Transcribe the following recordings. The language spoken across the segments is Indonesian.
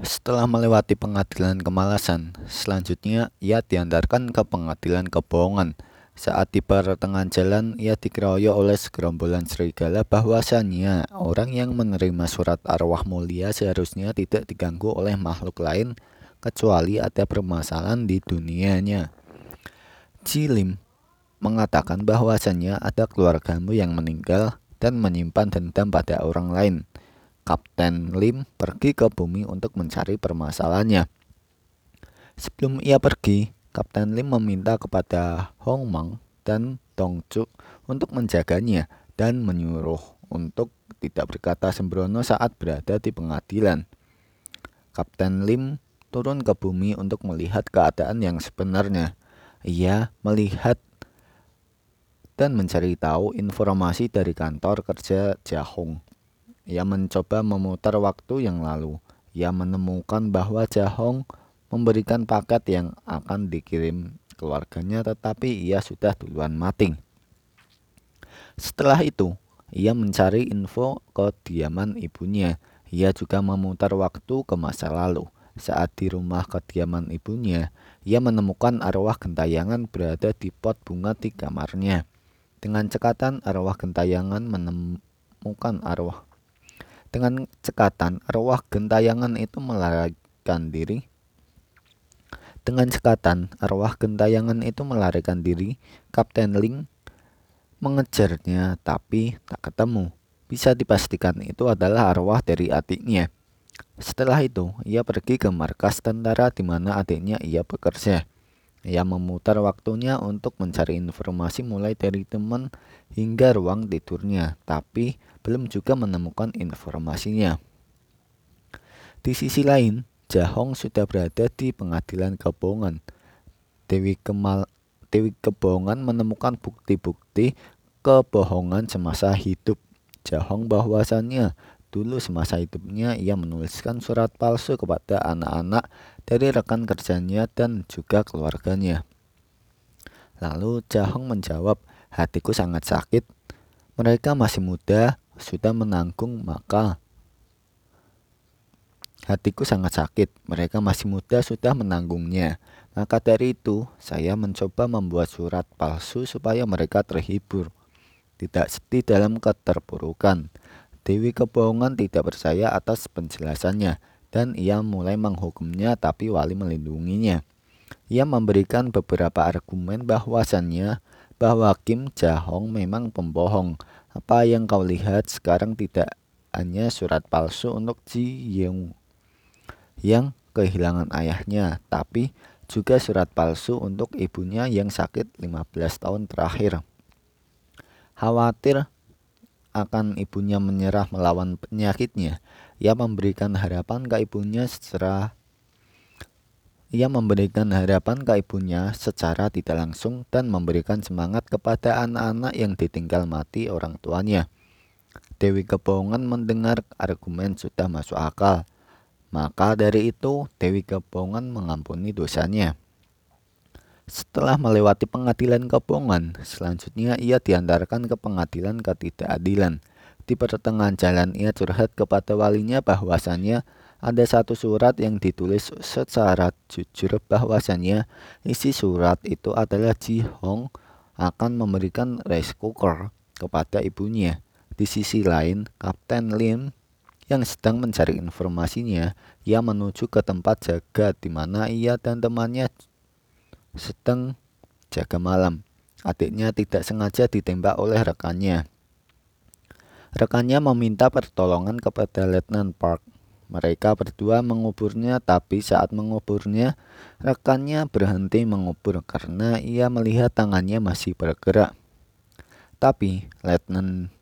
Setelah melewati pengadilan kemalasan, selanjutnya ia diantarkan ke pengadilan kebohongan. Saat di pertengahan jalan, ia dikeroyok oleh segerombolan serigala bahwasannya orang yang menerima surat arwah mulia seharusnya tidak diganggu oleh makhluk lain kecuali ada permasalahan di dunianya. Cilim mengatakan bahwasannya ada keluargamu yang meninggal dan menyimpan dendam pada orang lain. Kapten Lim pergi ke bumi untuk mencari permasalahannya. Sebelum ia pergi, Kapten Lim meminta kepada Hong Mang dan Dong Chu untuk menjaganya dan menyuruh untuk tidak berkata sembrono saat berada di pengadilan. Kapten Lim turun ke bumi untuk melihat keadaan yang sebenarnya. Ia melihat dan mencari tahu informasi dari kantor kerja Jahong. Ia mencoba memutar waktu yang lalu. Ia menemukan bahwa Jahong memberikan paket yang akan dikirim keluarganya tetapi ia sudah duluan mati. Setelah itu, ia mencari info ke kediaman ibunya. Ia juga memutar waktu ke masa lalu. Saat di rumah kediaman ibunya, ia menemukan arwah gentayangan berada di pot bunga di kamarnya. Dengan cekatan, arwah gentayangan menemukan arwah dengan cekatan, arwah gentayangan itu melarikan diri. Dengan cekatan, arwah gentayangan itu melarikan diri. Kapten Ling mengejarnya, tapi tak ketemu. Bisa dipastikan itu adalah arwah dari adiknya. Setelah itu, ia pergi ke markas tentara di mana adiknya ia bekerja. Ia memutar waktunya untuk mencari informasi mulai dari teman hingga ruang tidurnya, tapi belum juga menemukan informasinya. Di sisi lain, Jahong sudah berada di pengadilan kebohongan. Dewi Kemal Dewi Kebohongan menemukan bukti-bukti kebohongan semasa hidup Jahong bahwasannya dulu semasa hidupnya ia menuliskan surat palsu kepada anak-anak dari rekan kerjanya dan juga keluarganya. Lalu Jahong menjawab, hatiku sangat sakit. Mereka masih muda, sudah menanggung maka hatiku sangat sakit. Mereka masih muda sudah menanggungnya. Maka dari itu, saya mencoba membuat surat palsu supaya mereka terhibur. Tidak sedih dalam keterpurukan. Dewi kebohongan tidak percaya atas penjelasannya dan ia mulai menghukumnya tapi wali melindunginya. Ia memberikan beberapa argumen bahwasannya bahwa Kim Jahong memang pembohong apa yang kau lihat sekarang tidak hanya surat palsu untuk Ji Yeung yang kehilangan ayahnya, tapi juga surat palsu untuk ibunya yang sakit 15 tahun terakhir. Khawatir akan ibunya menyerah melawan penyakitnya, ia memberikan harapan ke ibunya secara ia memberikan harapan ke ibunya secara tidak langsung dan memberikan semangat kepada anak-anak yang ditinggal mati orang tuanya. Dewi Kebohongan mendengar argumen sudah masuk akal. Maka dari itu, Dewi Kebohongan mengampuni dosanya. Setelah melewati pengadilan kebohongan, selanjutnya ia diantarkan ke pengadilan ketidakadilan. Di pertengahan jalan ia curhat kepada walinya bahwasannya ada satu surat yang ditulis secara jujur bahwasannya isi surat itu adalah Ji Hong akan memberikan rice cooker kepada ibunya. Di sisi lain, Kapten Lin yang sedang mencari informasinya, ia menuju ke tempat jaga di mana ia dan temannya sedang jaga malam. Adiknya tidak sengaja ditembak oleh rekannya. Rekannya meminta pertolongan kepada Letnan Park mereka berdua menguburnya, tapi saat menguburnya, rekannya berhenti mengubur karena ia melihat tangannya masih bergerak. Tapi Letnan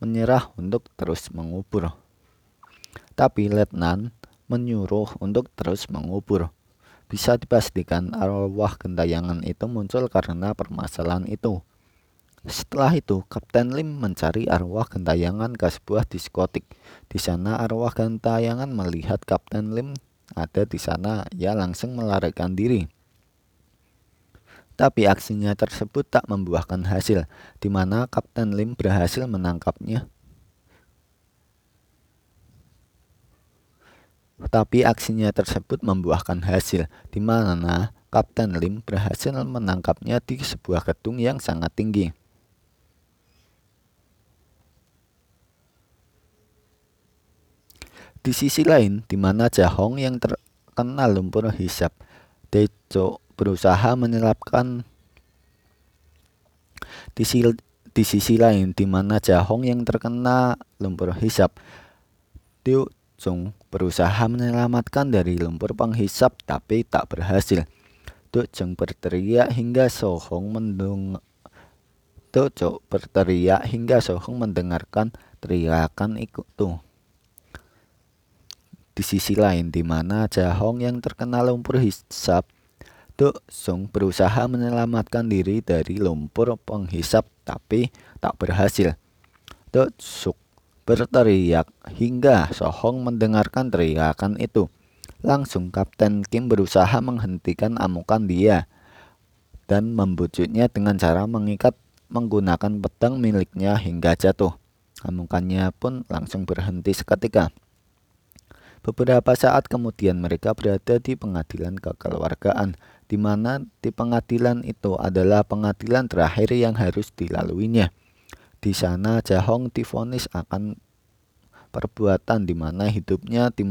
menyerah untuk terus mengubur. Tapi Letnan menyuruh untuk terus mengubur. Bisa dipastikan arwah gentayangan itu muncul karena permasalahan itu. Setelah itu, Kapten Lim mencari arwah gentayangan ke sebuah diskotik. Di sana arwah gentayangan melihat Kapten Lim ada di sana, ia langsung melarikan diri. Tapi aksinya tersebut tak membuahkan hasil, di mana Kapten Lim berhasil menangkapnya. Tetapi aksinya tersebut membuahkan hasil, di mana Kapten Lim berhasil menangkapnya di sebuah gedung yang sangat tinggi. Di sisi lain, di mana Jahong yang terkena lumpur hisap, Deco berusaha menyelapkan di sisi, di sisi lain di mana Jahong yang terkena lumpur hisap, Teo Jung berusaha menyelamatkan dari lumpur penghisap tapi tak berhasil. Teo Jung berteriak hingga Sohong mendung Teo berteriak hingga Sohong mendengarkan teriakan itu. Di sisi lain, di mana Jahong yang terkena lumpur hisap, Do Sung berusaha menyelamatkan diri dari lumpur penghisap tapi tak berhasil. Do Suk berteriak hingga Sohong mendengarkan teriakan itu. Langsung Kapten Kim berusaha menghentikan amukan dia dan membujuknya dengan cara mengikat menggunakan pedang miliknya hingga jatuh. Amukannya pun langsung berhenti seketika. Beberapa saat kemudian mereka berada di pengadilan kekeluargaan, di mana di pengadilan itu adalah pengadilan terakhir yang harus dilaluinya. Di sana Jahong difonis akan perbuatan di mana hidupnya di,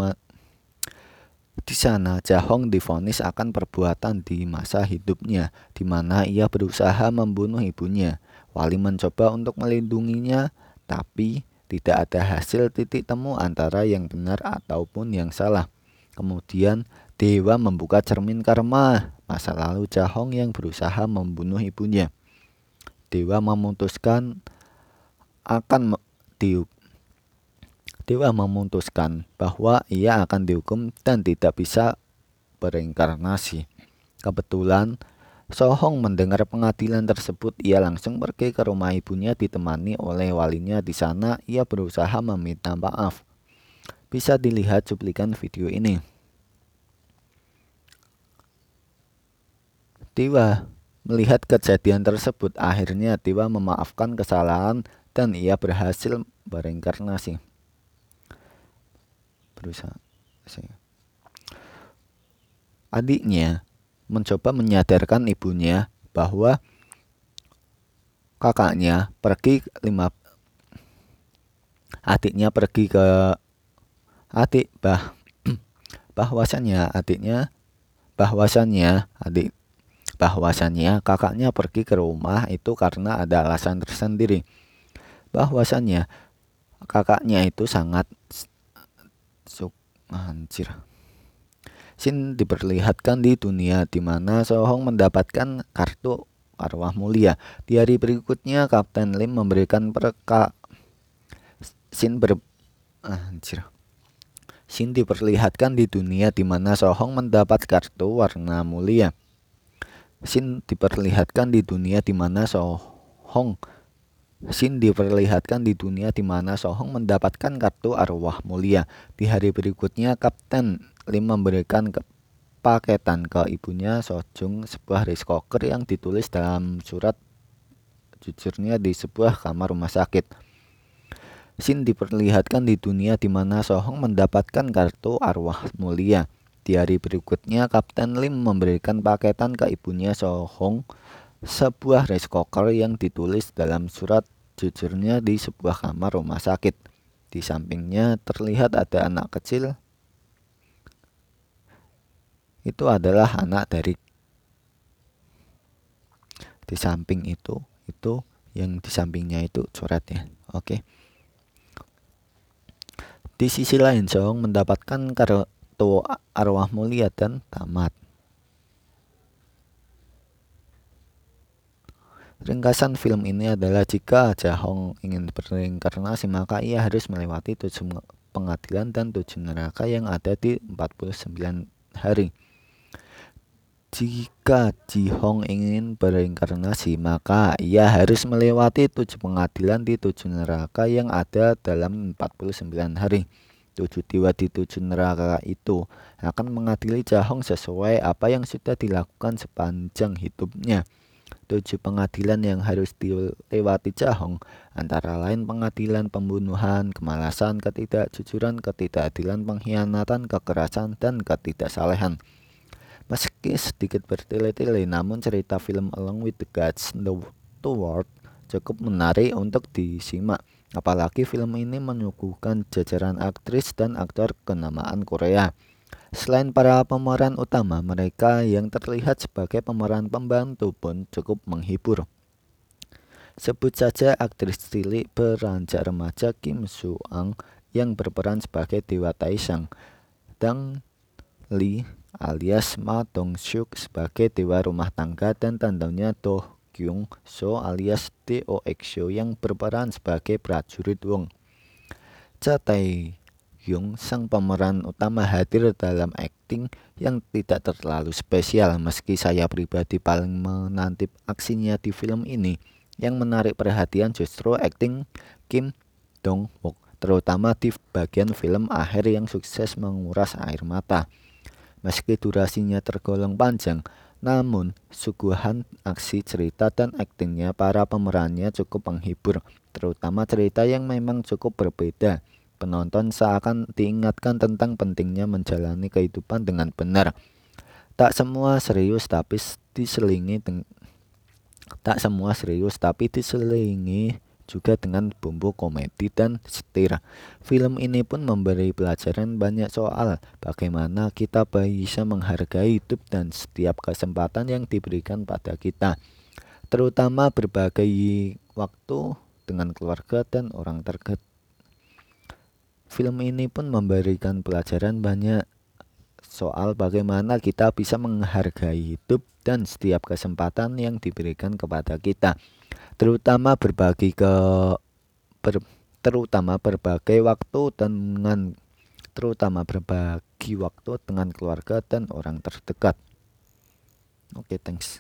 di sana Jahong difonis akan perbuatan di masa hidupnya, di mana ia berusaha membunuh ibunya. Wali mencoba untuk melindunginya, tapi tidak ada hasil titik temu antara yang benar ataupun yang salah. Kemudian Dewa membuka cermin karma masa lalu Cahong yang berusaha membunuh ibunya. Dewa memutuskan akan dihukum. Dewa memutuskan bahwa ia akan dihukum dan tidak bisa bereinkarnasi. Kebetulan Sohong mendengar pengadilan tersebut, ia langsung pergi ke rumah ibunya ditemani oleh walinya di sana. Ia berusaha meminta maaf. Bisa dilihat cuplikan video ini. Tiwa melihat kejadian tersebut, akhirnya Tiwa memaafkan kesalahan dan ia berhasil bereinkarnasi. Berusaha. Adiknya mencoba menyadarkan ibunya bahwa kakaknya pergi lima adiknya pergi ke adik bah bahwasannya adiknya bahwasannya adik bahwasannya kakaknya pergi ke rumah itu karena ada alasan tersendiri bahwasannya kakaknya itu sangat suk anjir Shin diperlihatkan di dunia di mana Sohong mendapatkan kartu arwah mulia. Di hari berikutnya Kapten Lim memberikan perka Shin ber anjir. Shin diperlihatkan di dunia di mana Sohong mendapat kartu warna mulia. Shin diperlihatkan di dunia di mana Sohong Shin diperlihatkan di dunia di mana Sohong mendapatkan kartu arwah mulia. Di hari berikutnya, Kapten Lim memberikan paketan ke ibunya Sojung sebuah rice cooker yang ditulis dalam surat jujurnya di sebuah kamar rumah sakit. Shin diperlihatkan di dunia di mana Sohong mendapatkan kartu arwah mulia. Di hari berikutnya, Kapten Lim memberikan paketan ke ibunya Sohong sebuah rice cooker yang ditulis dalam surat jujurnya di sebuah kamar rumah sakit. Di sampingnya terlihat ada anak kecil. Itu adalah anak dari di samping itu itu yang di sampingnya itu coretnya oke. Di sisi lain Song mendapatkan kartu arwah mulia dan tamat Ringkasan film ini adalah jika Jahong ingin berinkarnasi maka ia harus melewati tujuh pengadilan dan tujuh neraka yang ada di 49 hari. Jika Jihong ingin berinkarnasi, maka ia harus melewati tujuh pengadilan di tujuh neraka yang ada dalam 49 hari. Tujuh dewa di tujuh neraka itu akan mengadili Jahong sesuai apa yang sudah dilakukan sepanjang hidupnya. Tujuh pengadilan yang harus dilewati Cahong, antara lain pengadilan pembunuhan, kemalasan, ketidakjujuran, ketidakadilan, pengkhianatan, kekerasan, dan ketidaksalehan. Meski sedikit bertele-tele, namun cerita film Along with the Gods The World cukup menarik untuk disimak. Apalagi film ini menyuguhkan jajaran aktris dan aktor kenamaan Korea. Selain para pemeran utama, mereka yang terlihat sebagai pemeran pembantu pun cukup menghibur. Sebut saja aktris cilik beranjak remaja Kim Soo Ang yang berperan sebagai Dewa Taisang, dan Lee alias Ma Dong Suk sebagai Dewa Rumah Tangga dan tandanya Do Kyung So alias Do Exo yang berperan sebagai prajurit Wong. Cha Tae Hyung, sang pemeran utama hadir dalam akting yang tidak terlalu spesial meski saya pribadi paling menanti aksinya di film ini. Yang menarik perhatian justru akting Kim Dong Wook, terutama di bagian film akhir yang sukses menguras air mata. Meski durasinya tergolong panjang, namun suguhan aksi cerita dan aktingnya para pemerannya cukup menghibur, terutama cerita yang memang cukup berbeda Penonton seakan diingatkan tentang pentingnya menjalani kehidupan dengan benar. Tak semua serius tapi diselingi tak semua serius tapi diselingi juga dengan bumbu komedi dan setir. Film ini pun memberi pelajaran banyak soal bagaimana kita bisa menghargai hidup dan setiap kesempatan yang diberikan pada kita, terutama berbagai waktu dengan keluarga dan orang terdekat Film ini pun memberikan pelajaran banyak soal bagaimana kita bisa menghargai hidup dan setiap kesempatan yang diberikan kepada kita, terutama berbagi ke ber, terutama berbagai waktu dengan terutama berbagi waktu dengan keluarga dan orang terdekat. Oke, okay, thanks.